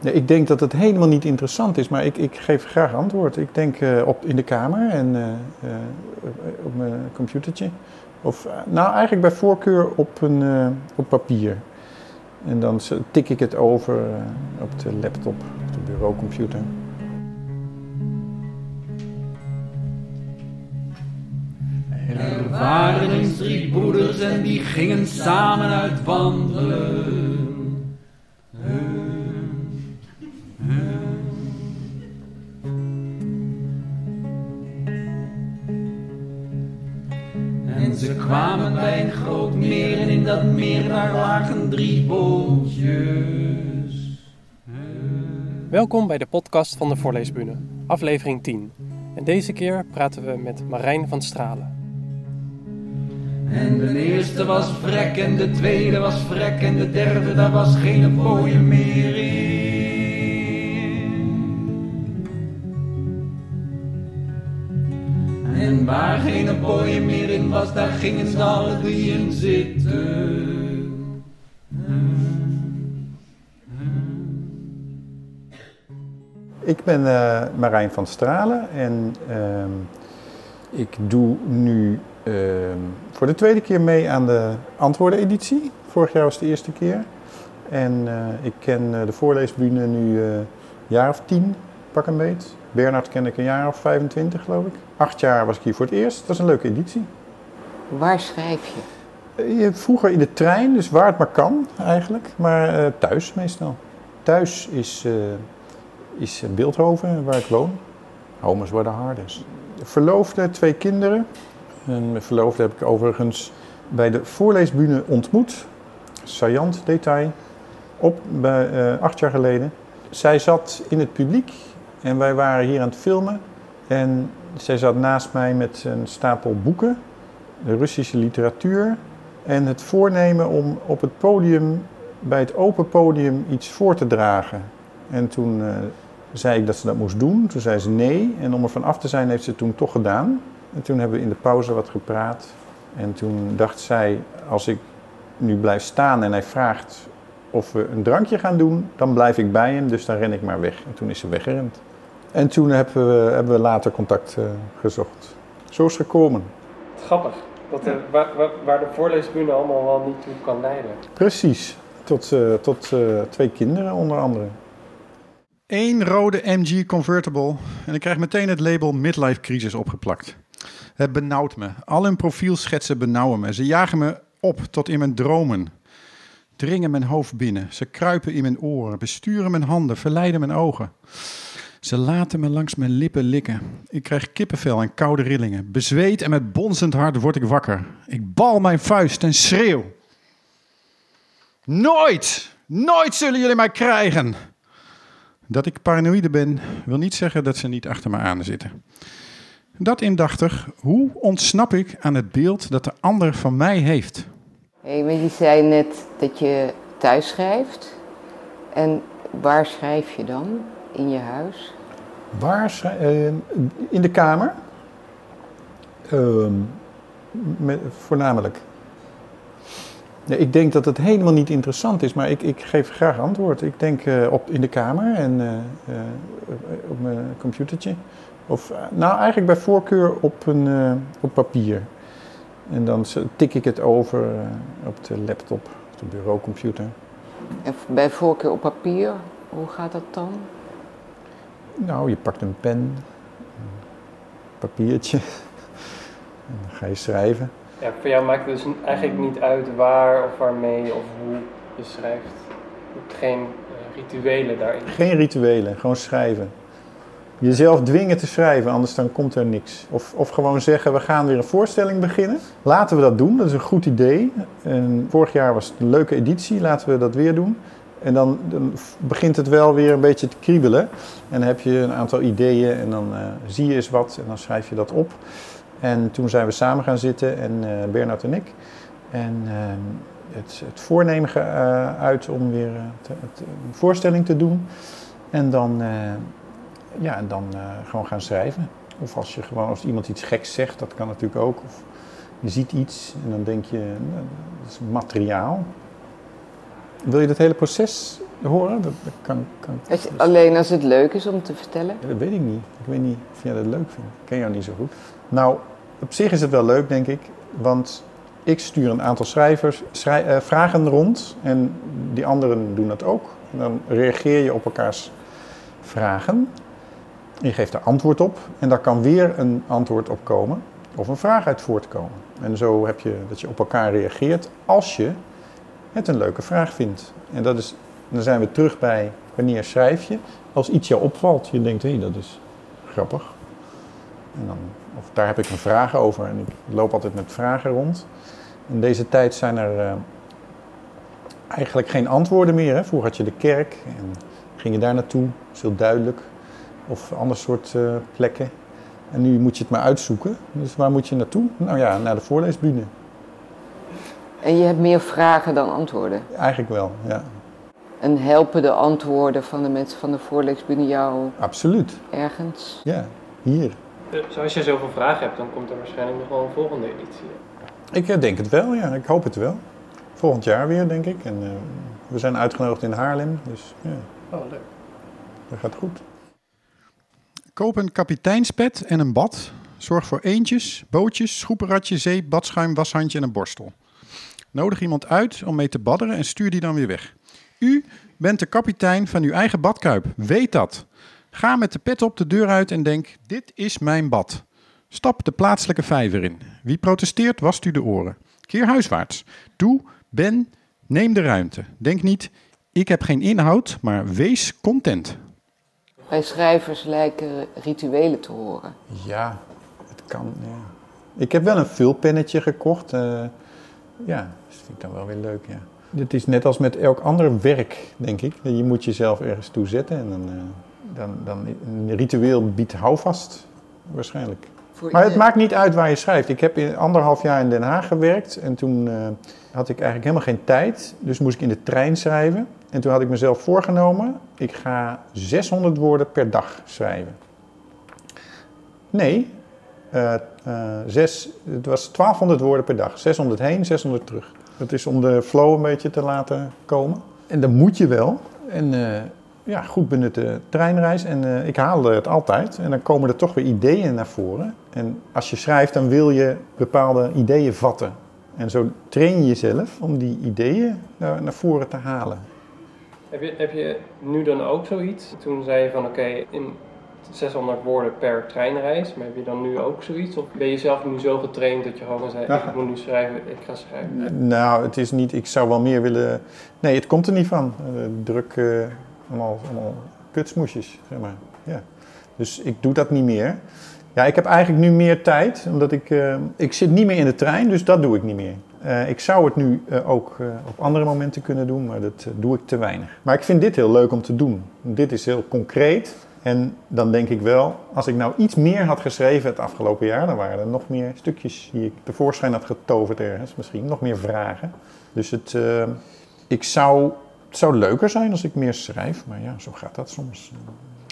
Ja, ik denk dat het helemaal niet interessant is, maar ik, ik geef graag antwoord. Ik denk uh, op, in de kamer en uh, uh, op mijn computertje. Of nou, eigenlijk bij voorkeur op, een, op papier. En dan tik ik het over op de laptop, op de bureaucomputer. Er waren drie broeders en die gingen samen uit wandelen. Ze kwamen bij een groot meer en in dat meer daar lagen drie bootjes. Welkom bij de podcast van de Voorleesbune, aflevering 10. En deze keer praten we met Marijn van Stralen. En de eerste was vrek en de tweede was vrek en de derde daar was geen mooie meer in. En waar geen boy meer in was, daar gingen ze alle drie zitten. Ik ben uh, Marijn van Stralen en uh, ik doe nu uh, voor de tweede keer mee aan de antwoordeneditie. Vorig jaar was de eerste keer. En eh, ik ken de voorleesbühne nu een jaar of tien, pak een beet. Bernard ken ik een jaar of 25 geloof ik. Acht jaar was ik hier voor het eerst. Dat is een leuke editie. Waar schrijf je? je vroeger in de trein, dus waar het maar kan eigenlijk. Maar uh, thuis meestal. Thuis is, uh, is Beeldhoven, waar ik woon. Homes were the hardest. Verloofde, twee kinderen. En mijn verloofde heb ik overigens bij de voorleesbühne ontmoet. Saillant detail. Op, bij, uh, acht jaar geleden. Zij zat in het publiek en wij waren hier aan het filmen. En zij zat naast mij met een stapel boeken, de Russische literatuur. En het voornemen om op het podium, bij het open podium, iets voor te dragen. En toen uh, zei ik dat ze dat moest doen. Toen zei ze nee. En om er van af te zijn, heeft ze het toen toch gedaan. En toen hebben we in de pauze wat gepraat. En toen dacht zij, als ik nu blijf staan en hij vraagt of we een drankje gaan doen, dan blijf ik bij hem. Dus dan ren ik maar weg. En toen is ze weggerend. En toen hebben we, hebben we later contact uh, gezocht. Zo is het gekomen. Grappig. Dat er, waar, waar, de voorleesbühne allemaal wel niet toe kan leiden. Precies. Tot, uh, tot uh, twee kinderen onder andere. Eén rode MG Convertible en ik krijg meteen het label Midlife Crisis opgeplakt. Het benauwt me. Al hun profielschetsen benauwen me. Ze jagen me op tot in mijn dromen. Dringen mijn hoofd binnen. Ze kruipen in mijn oren, besturen mijn handen, verleiden mijn ogen. Ze laten me langs mijn lippen likken. Ik krijg kippenvel en koude rillingen. Bezweet en met bonzend hart word ik wakker. Ik bal mijn vuist en schreeuw. Nooit, nooit zullen jullie mij krijgen. Dat ik paranoïde ben, wil niet zeggen dat ze niet achter me aan zitten. Dat indachtig, hoe ontsnap ik aan het beeld dat de ander van mij heeft? Hey, maar je zei net dat je thuis schrijft. En waar schrijf je dan? In je huis? Waar uh, In de kamer. Uh, met, voornamelijk. Ja, ik denk dat het helemaal niet interessant is, maar ik, ik geef graag antwoord. Ik denk uh, op, in de kamer en uh, op mijn computertje. Of nou, eigenlijk bij voorkeur op, een, op papier. En dan tik ik het over op de laptop, op de bureaucomputer. En bij voorkeur op papier, hoe gaat dat dan? Nou, je pakt een pen, een papiertje en dan ga je schrijven. Ja, voor jou maakt het dus eigenlijk niet uit waar of waarmee of hoe je schrijft. Je hebt geen uh, rituelen daarin. Geen rituelen, gewoon schrijven. Jezelf dwingen te schrijven, anders dan komt er niks. Of, of gewoon zeggen, we gaan weer een voorstelling beginnen. Laten we dat doen, dat is een goed idee. En vorig jaar was het een leuke editie, laten we dat weer doen. En dan, begint het wel weer een beetje te kriebelen. En dan heb je een aantal ideeën en dan uh, zie je eens wat en dan schrijf je dat op. En toen zijn we samen gaan zitten, en uh, Bernard en ik. En uh, het, het, voornemen uh, uit om weer te, een voorstelling te doen. En dan, ja, dan gewoon gaan schrijven. Of als, je gewoon, als iemand iets geks zegt, dat kan natuurlijk ook. Of je ziet iets en dan denk je, nou, dat is materiaal. Wil je dat hele proces horen? Dat, dat kan, kan Als je- alleen als het leuk is om te vertellen. Ja, dat weet ik niet. Ik weet niet of jij dat leuk vindt. Ik ken jou niet zo goed. Nou, op zich is het wel leuk, denk ik. Want ik stuur een aantal schrijvers schrij- eh, vragen rond. En die anderen doen dat ook. En dan reageer je op elkaars vragen. Je geeft er antwoord op. En daar kan weer een antwoord op komen. Of een vraag uit voortkomen. En zo heb je dat je op elkaar reageert als je het een leuke vraag vindt. En dat is, dan zijn we terug bij wanneer schrijf je. Als iets jou opvalt, je denkt, hé, dat is grappig. En dan, of daar heb ik een vraag over en ik loop altijd met vragen rond. In deze tijd zijn er eh, eigenlijk geen antwoorden meer. Hè? Vroeger had je de kerk en ging je daar naartoe, dat is heel duidelijk. Of ander soort eh, plekken. En nu moet je het maar uitzoeken. Dus waar moet je naartoe? Nou ja, naar de voorleesbühne. En je hebt meer vragen dan antwoorden. Eigenlijk wel, ja. En helpen de antwoorden van de mensen van de voorleesbühne jou Absoluut. ergens? Ja, hier. Dus als je zoveel vragen hebt, dan komt er waarschijnlijk nog wel een volgende editie. Ik eh, denk het wel, ja. Ik hoop het wel. Volgend jaar weer, denk ik. En eh, we zijn uitgenodigd in Haarlem, dus ja, Oh, leuk. dat gaat goed. Koop een kapiteinspet en een bad. Zorg voor eendjes, bootjes, schoepenratje, zeep, badschuim, washandje en een borstel. Nodig iemand uit om mee te badderen en stuur die dan weer weg. U bent de kapitein van uw eigen badkuip. Weet dat. Ga met de pet op de deur uit en denk: dit is mijn bad. Stap de plaatselijke vijver in. Wie protesteert, wast u de oren. Keer huiswaarts. Doe, ben, neem de ruimte. Denk niet: ik heb geen inhoud, maar wees content. Bij schrijvers lijken rituelen te horen. Ja, het kan. Ja. Ik heb wel een vulpennetje gekocht. eh, ja, dat vind ik dan wel weer leuk. Ja. Dit is net als met elk ander werk, denk ik. Je moet jezelf ergens toe zetten en dan, eh, dan, dan een ritueel biedt houvast, waarschijnlijk. Voor Maar het maakt niet uit waar je schrijft. Ik heb in anderhalf jaar in Den Haag gewerkt en toen eh, had ik eigenlijk helemaal geen tijd. Dus moest ik in de trein schrijven. En toen had ik mezelf voorgenomen, ik ga 600 woorden per dag schrijven. Nee, eh, eh, zes, het was 1200 woorden per dag. 600 heen, 600 terug. Dat is om de flow een beetje te laten komen. En dat moet je wel. En eh, ja, goed benutte treinreis. En ik haalde het altijd. En dan komen er toch weer ideeën naar voren. En als je schrijft, dan wil je bepaalde ideeën vatten. En zo train je jezelf om die ideeën naar, naar voren te halen. Heb je, heb je nu dan ook zoiets? Toen zei je van oké, in 600 woorden per treinreis, maar heb je dan nu ook zoiets? Of ben je zelf nu zo getraind dat je gewoon zei, Ja. ik moet nu schrijven, ik ga schrijven? Nou, het is niet, ik zou wel meer willen. Nee, het komt er niet van. Eh, druk, eh, allemaal, allemaal kutsmoesjes, zeg maar. Ja. Dus ik doe dat niet meer. Ja, ik heb eigenlijk nu meer tijd, omdat ik, eh, ik zit niet meer in de trein, dus dat doe ik niet meer. Ik zou het nu ook op andere momenten kunnen doen, maar dat doe ik te weinig. Maar ik vind dit heel leuk om te doen. Dit is heel concreet. En dan denk ik wel, als ik nou iets meer had geschreven het afgelopen jaar, dan waren er nog meer stukjes die ik tevoorschijn had getoverd ergens, misschien nog meer vragen. Dus het, eh, ik zou, zou leuker zijn als ik meer schrijf, maar ja, zo gaat dat soms.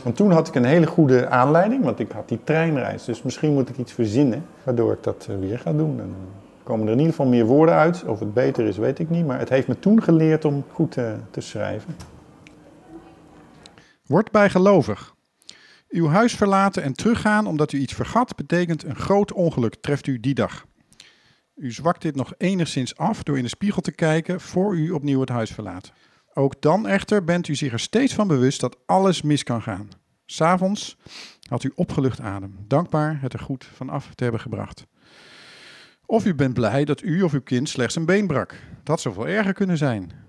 Want toen had ik een hele goede aanleiding, want ik had die treinreis. Dus misschien moet ik iets verzinnen waardoor ik dat eh, weer ga doen. En komen er in ieder geval meer woorden uit. Of het beter is, weet ik niet. Maar het heeft me toen geleerd om goed eh, te schrijven. Word bijgelovig. Uw huis verlaten en teruggaan omdat u iets vergat, betekent een groot ongeluk treft u die dag. U zwakt dit nog enigszins af door in de spiegel te kijken voor u opnieuw het huis verlaat. Ook dan echter bent u zich er steeds van bewust dat alles mis kan gaan. S'avonds had u opgelucht adem, dankbaar het er goed van af te hebben gebracht. Of u bent blij dat u of uw kind slechts een been brak. Dat zou veel erger kunnen zijn.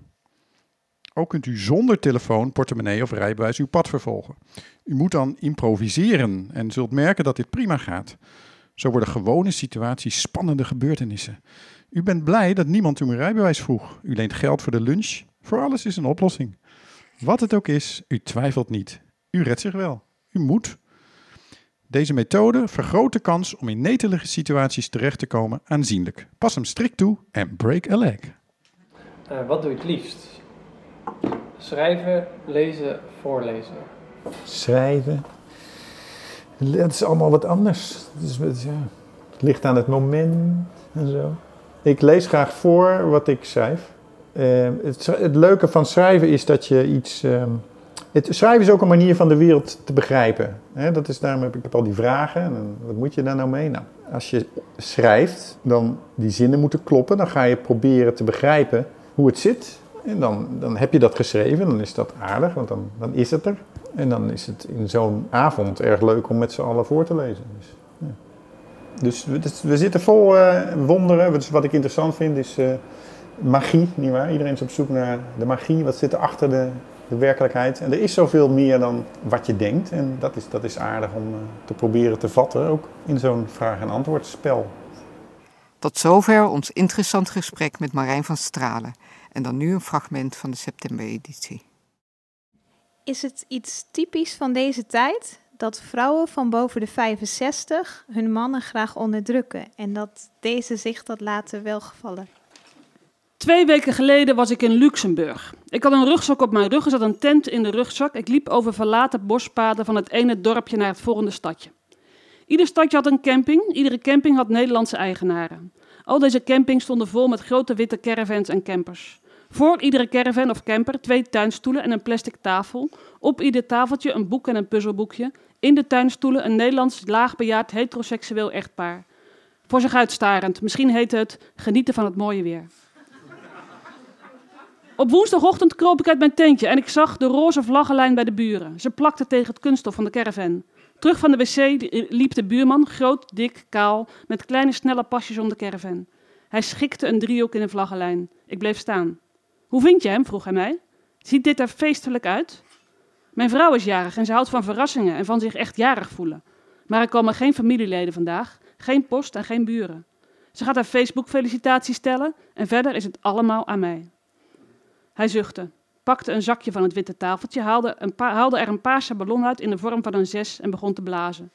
Ook kunt u zonder telefoon, portemonnee of rijbewijs uw pad vervolgen. U moet dan improviseren en zult merken dat dit prima gaat. Zo worden gewone situaties spannende gebeurtenissen. U bent blij dat niemand u een rijbewijs vroeg. U leent geld voor de lunch. Voor alles is een oplossing. Wat het ook is, u twijfelt niet. U redt zich wel. U moet. Deze methode vergroot de kans om in netelige situaties terecht te komen aanzienlijk. Pas hem strikt toe en break a leg. Eh, wat doe je het liefst? Schrijven, lezen, voorlezen. Schrijven. Het is allemaal wat anders. Het, is, het, ja, het ligt aan het moment en zo. Ik lees graag voor wat ik schrijf. eh, het, het leuke van schrijven is dat je iets. ehm, het schrijven is ook een manier van de wereld te begrijpen. Dat is daarom heb ik al die vragen. En wat moet je daar nou mee? Nou, als je schrijft, dan die zinnen moeten kloppen. Dan ga je proberen te begrijpen hoe het zit. En dan, dan heb je dat geschreven. Dan is dat aardig, want dan, dan is het er. En dan is het in zo'n avond erg leuk om met z'n allen voor te lezen. Dus, ja. dus we, dus zitten vol eh, wonderen. Dus wat ik interessant vind is eh, magie, nietwaar? Iedereen is op zoek naar de magie. Wat zit er achter de, de werkelijkheid? En er is zoveel meer dan wat je denkt. En dat is, dat is aardig om eh, te proberen te vatten, ook in zo'n vraag- en antwoordspel. Tot zover ons interessant gesprek met Marijn van Stralen. En dan nu een fragment van de septembereditie. Is het iets typisch van deze tijd dat vrouwen van boven de 65 hun mannen graag onderdrukken en dat deze zich dat laten welgevallen? Twee weken geleden was ik in Luxemburg. Ik had een rugzak op mijn rug, er zat een tent in de rugzak. Ik liep over verlaten bospaden van het ene dorpje naar het volgende stadje. Ieder stadje had een camping, iedere camping had Nederlandse eigenaren. Al deze campings stonden vol met grote witte caravans en campers. Voor iedere caravan of camper twee tuinstoelen en een plastic tafel. Op ieder tafeltje een boek en een puzzelboekje. In de tuinstoelen een Nederlands laagbejaard heteroseksueel echtpaar. Voor zich uitstarend, misschien heette het genieten van het mooie weer. Op woensdagochtend kroop ik uit mijn tentje en ik zag de roze vlaggenlijn bij de buren. Ze plakte tegen het kunststof van de caravan. Terug van de wc liep de buurman, groot, dik, kaal, met kleine snelle pasjes om de caravan. Hij schikte een driehoek in een vlaggenlijn. Ik bleef staan. Hoe vind je hem? vroeg hij mij. Ziet dit er feestelijk uit? Mijn vrouw is jarig en ze houdt van verrassingen en van zich echt jarig voelen. Maar er komen geen familieleden vandaag, geen post en geen buren. Ze gaat haar Facebook felicitaties stellen en verder is het allemaal aan mij. Hij zuchtte, pakte een zakje van het witte tafeltje, haalde, een haalde er een paarse ballon uit in de vorm van een zes en begon te blazen.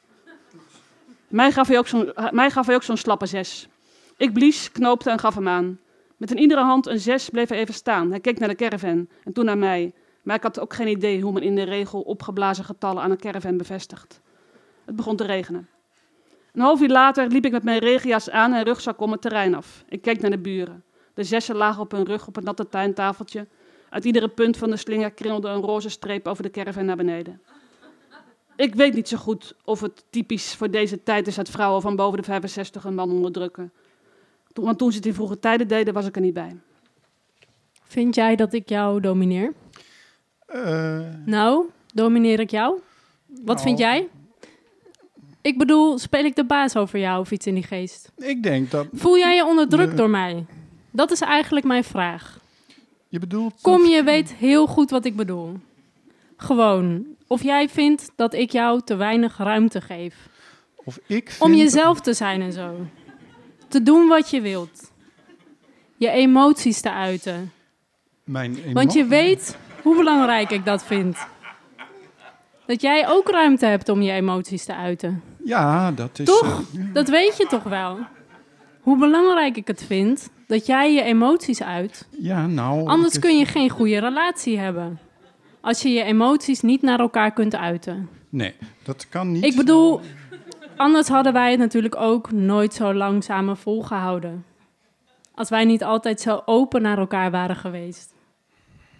Mij gaf hij ook zo'n, mij gaf hij ook zo'n slappe zes. Ik blies, knoopte en gaf hem aan. Met in iedere hand een zes bleef hij even staan. Hij keek naar de caravan en toen naar mij. Maar ik had ook geen idee hoe men in de regel opgeblazen getallen aan een caravan bevestigt. Het begon te regenen. Een half uur later liep ik met mijn regenjas aan en rugzak om het terrein af. Ik keek naar de buren. De zessen lagen op hun rug op het natte tuintafeltje. Uit iedere punt van de slinger krielde een roze streep over de caravan naar beneden. Ik weet niet zo goed of het typisch voor deze tijd is dat vrouwen van boven de 65 een man onderdrukken. Want toen ze het in vroege tijden deden, was ik er niet bij. Vind jij dat ik jou domineer? Eh, Nou, domineer ik jou? Wat vind Nou. jij? Ik bedoel, speel ik de baas over jou of iets in die geest? Ik denk dat Voel jij je onderdrukt door mij? Dat is eigenlijk mijn vraag. Je bedoelt. Kom, je weet heel goed wat ik bedoel. Gewoon, of jij vindt dat ik jou te weinig ruimte geef. Of ik vind, Om jezelf te zijn en zo. Te doen wat je wilt. Je emoties te uiten. Mijn emo- Want je weet hoe belangrijk ik dat vind. Dat jij ook ruimte hebt om je emoties te uiten. Ja, dat is. Toch? eh, ja. Dat weet je toch wel? Hoe belangrijk ik het vind dat jij je emoties uit. ja, nou. Anders is- kun je geen goede relatie hebben. Als je je emoties niet naar elkaar kunt uiten. Nee, dat kan niet. Ik bedoel, anders hadden wij het natuurlijk ook nooit zo lang samen volgehouden. Als wij niet altijd zo open naar elkaar waren geweest.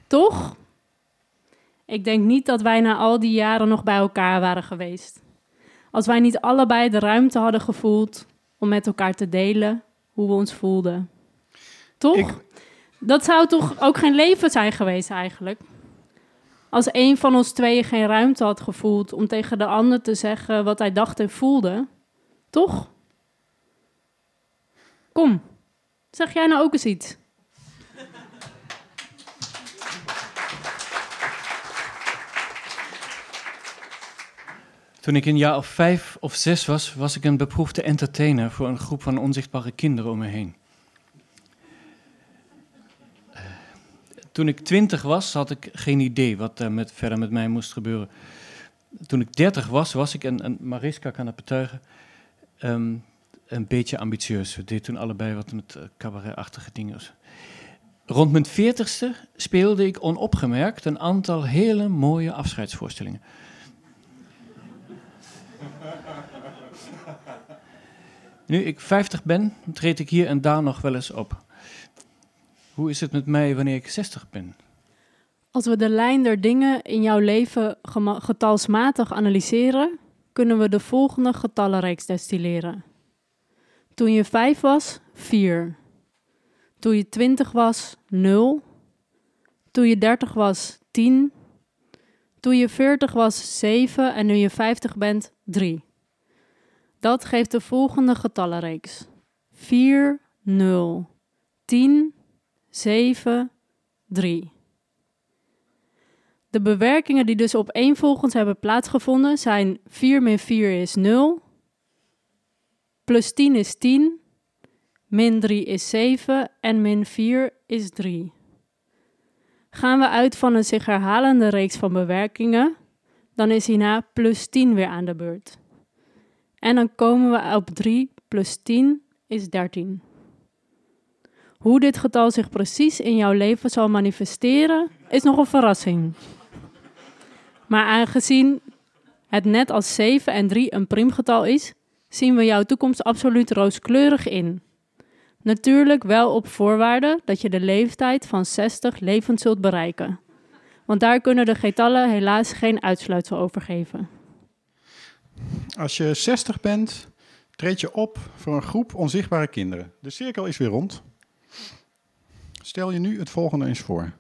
Toch? Ik denk niet dat wij na al die jaren nog bij elkaar waren geweest. Als wij niet allebei de ruimte hadden gevoeld om met elkaar te delen hoe we ons voelden. Toch? Ik- Dat zou toch ook geen leven zijn geweest eigenlijk? Als een van ons tweeën geen ruimte had gevoeld om tegen de ander te zeggen wat hij dacht en voelde. Toch? Kom, zeg jij nou ook eens iets? Toen ik een jaar of vijf of zes was, was ik een beproefde entertainer voor een groep van onzichtbare kinderen om me heen. Toen ik twintig was, had ik geen idee wat er met, verder met mij moest gebeuren. Toen ik dertig was, was ik, en, Mariska kan het betuigen, ehm, een beetje ambitieus. We deden toen allebei wat met eh, cabaretachtige dingen. Rond mijn veertigste speelde ik onopgemerkt een aantal hele mooie afscheidsvoorstellingen. Nu ik 50 ben, treed ik hier en daar nog wel eens op. Hoe is het met mij wanneer ik 60 ben? Als we de lijn der dingen in jouw leven getalsmatig analyseren, kunnen we de volgende getallenreeks destilleren. Toen je 5 was, 4. Toen je 20 was, 0. Toen je 30 was, 10. Toen je 40 was, 7. En nu je 50 bent, 3. Dat geeft de volgende getallenreeks: 4, 0, 10, 7, 3. De bewerkingen die dus opeenvolgens hebben plaatsgevonden zijn 4 min 4 is 0, plus 10 is 10, min 3 is 7 en min 4 is 3. Gaan we uit van een zich herhalende reeks van bewerkingen, dan is hierna plus 10 weer aan de beurt. En dan komen we op 3 plus 10 is 13. Hoe dit getal zich precies in jouw leven zal manifesteren, is nog een verrassing. Maar aangezien het net als 7 en 3 een priemgetal is, zien we jouw toekomst absoluut rooskleurig in. Natuurlijk wel op voorwaarde dat je de leeftijd van 60 levend zult bereiken. Want daar kunnen de getallen helaas geen uitsluitsel over geven. Als je 60 bent, treed je op voor een groep onzichtbare kinderen. De cirkel is weer rond. Stel je nu het volgende eens voor.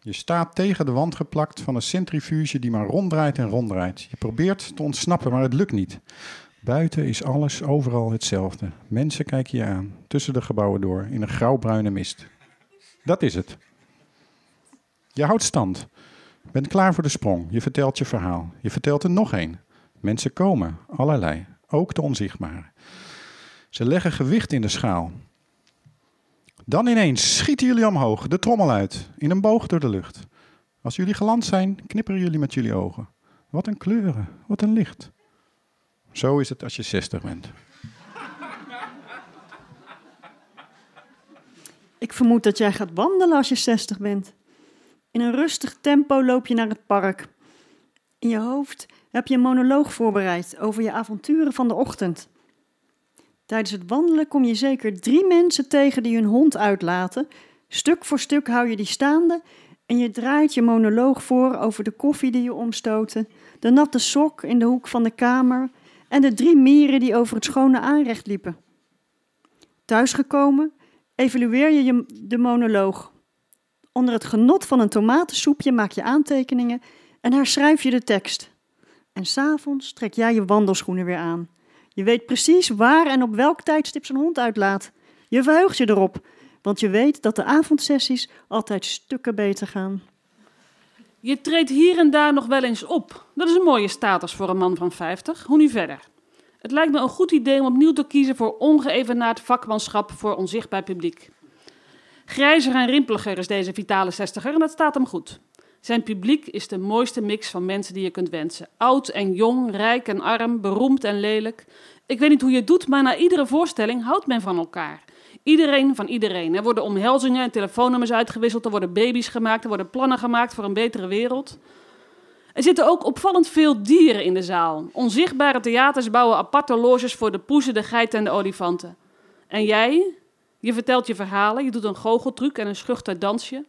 Je staat tegen de wand geplakt van een centrifuge die maar ronddraait en ronddraait. Je probeert te ontsnappen, maar het lukt niet. Buiten is alles overal hetzelfde. Mensen kijken je aan, tussen de gebouwen door, in een grauwbruine mist. Dat is het. Je houdt stand. Bent klaar voor de sprong. Je vertelt je verhaal. Je vertelt er nog één. Mensen komen, allerlei, ook de onzichtbare. Ze leggen gewicht in de schaal. Dan ineens schieten jullie omhoog, de trommel uit, in een boog door de lucht. Als jullie geland zijn, knipperen jullie met jullie ogen. Wat een kleuren, wat een licht. Zo is het als je 60 bent. Ik vermoed dat jij gaat wandelen als je 60 bent. In een rustig tempo loop je naar het park. In je hoofd heb je een monoloog voorbereid over je avonturen van de ochtend. Tijdens het wandelen kom je zeker drie mensen tegen die hun hond uitlaten. Stuk voor stuk hou je die staande en je draait je monoloog voor over de koffie die je omstoten, de natte sok in de hoek van de kamer en de drie mieren die over het schone aanrecht liepen. Thuisgekomen evalueer je de monoloog. Onder het genot van een tomatensoepje maak je aantekeningen en herschrijf je de tekst. En s'avonds trek jij je wandelschoenen weer aan. Je weet precies waar en op welk tijdstip zijn hond uitlaat. Je verheugt je erop, want je weet dat de avondsessies altijd stukken beter gaan. Je treedt hier en daar nog wel eens op. Dat is een mooie status voor een man van 50. Hoe nu verder? Het lijkt me een goed idee om opnieuw te kiezen voor ongeëvenaard vakmanschap voor onzichtbaar publiek. Grijzer en rimpeliger is deze vitale zestiger en dat staat hem goed. Zijn publiek is de mooiste mix van mensen die je kunt wensen. Oud en jong, rijk en arm, beroemd en lelijk. Ik weet niet hoe je het doet, maar na iedere voorstelling houdt men van elkaar. Iedereen van iedereen. Er worden omhelzingen en telefoonnummers uitgewisseld, er worden baby's gemaakt, er worden plannen gemaakt voor een betere wereld. Er zitten ook opvallend veel dieren in de zaal. Onzichtbare theaters bouwen aparte loges voor de poezen, de geiten en de olifanten. En jij? Je vertelt je verhalen, je doet een goocheltruc en een schuchter dansje.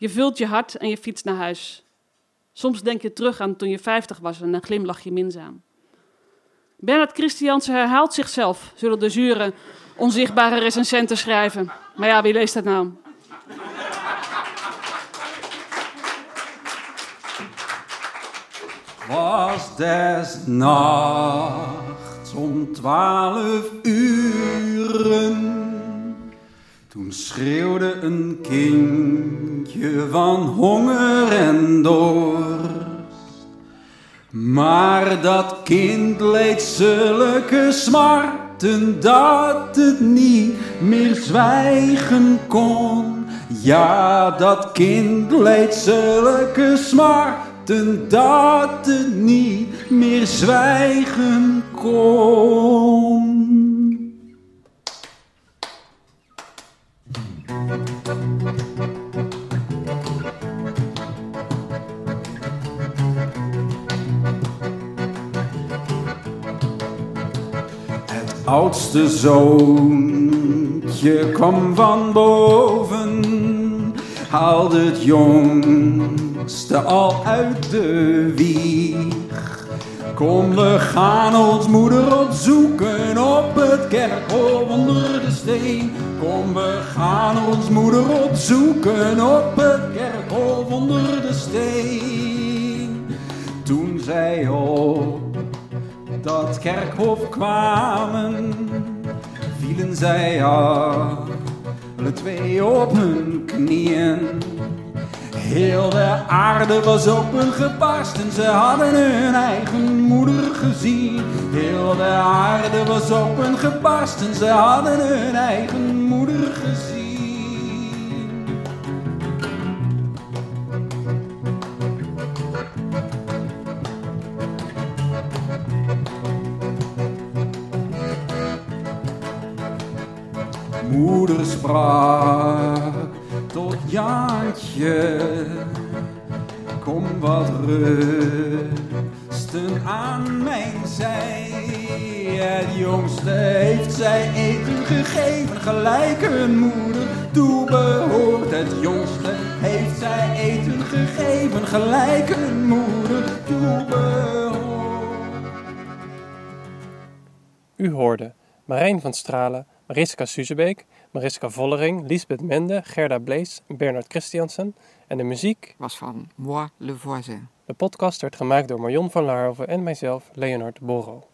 Je vult je hart en je fietst naar huis. Soms denk je terug aan toen je 50 was en dan glimlach je minzaam. Bernard Christiansen herhaalt zichzelf, zullen de zure, onzichtbare recensenten schrijven. Maar ja, wie leest dat nou? was des nachts om twaalf uren. Toen schreeuwde een kindje van honger en dorst. Maar dat kind leed zulke smarten dat het niet meer zwijgen kon. Ja, dat kind leed zulke smarten dat het niet meer zwijgen kon. Oudste zoontje kwam van boven haalde het jongste al uit de wieg. Kom, we gaan ons moeder opzoeken op het kerkhof onder de steen. Kom, we gaan ons moeder opzoeken op het kerkhof onder de steen. Toen zij op dat kerkhof kwamen, vielen zij alle twee op hun knieën. Heel de aarde was opengebarsten, ze hadden hun eigen moeder gezien. Heel de aarde was opengebarsten, ze hadden hun eigen moeder gezien. Moeder sprak tot Kom wat rusten aan mijn zij. Het jongste heeft zij eten gegeven, gelijk een moeder toebehoort. Het jongste heeft zij eten gegeven, gelijk een moeder toebehoort. U hoorde Marijn van Stralen, Mariska Suzebeek, Mariska Vollering, Lisbeth Mende, Gerda Blees, Bernard Christiansen en de muziek was van Moi Le Voisin. De podcast werd gemaakt door Marion van Laarhoven en mijzelf, Leonard Borro.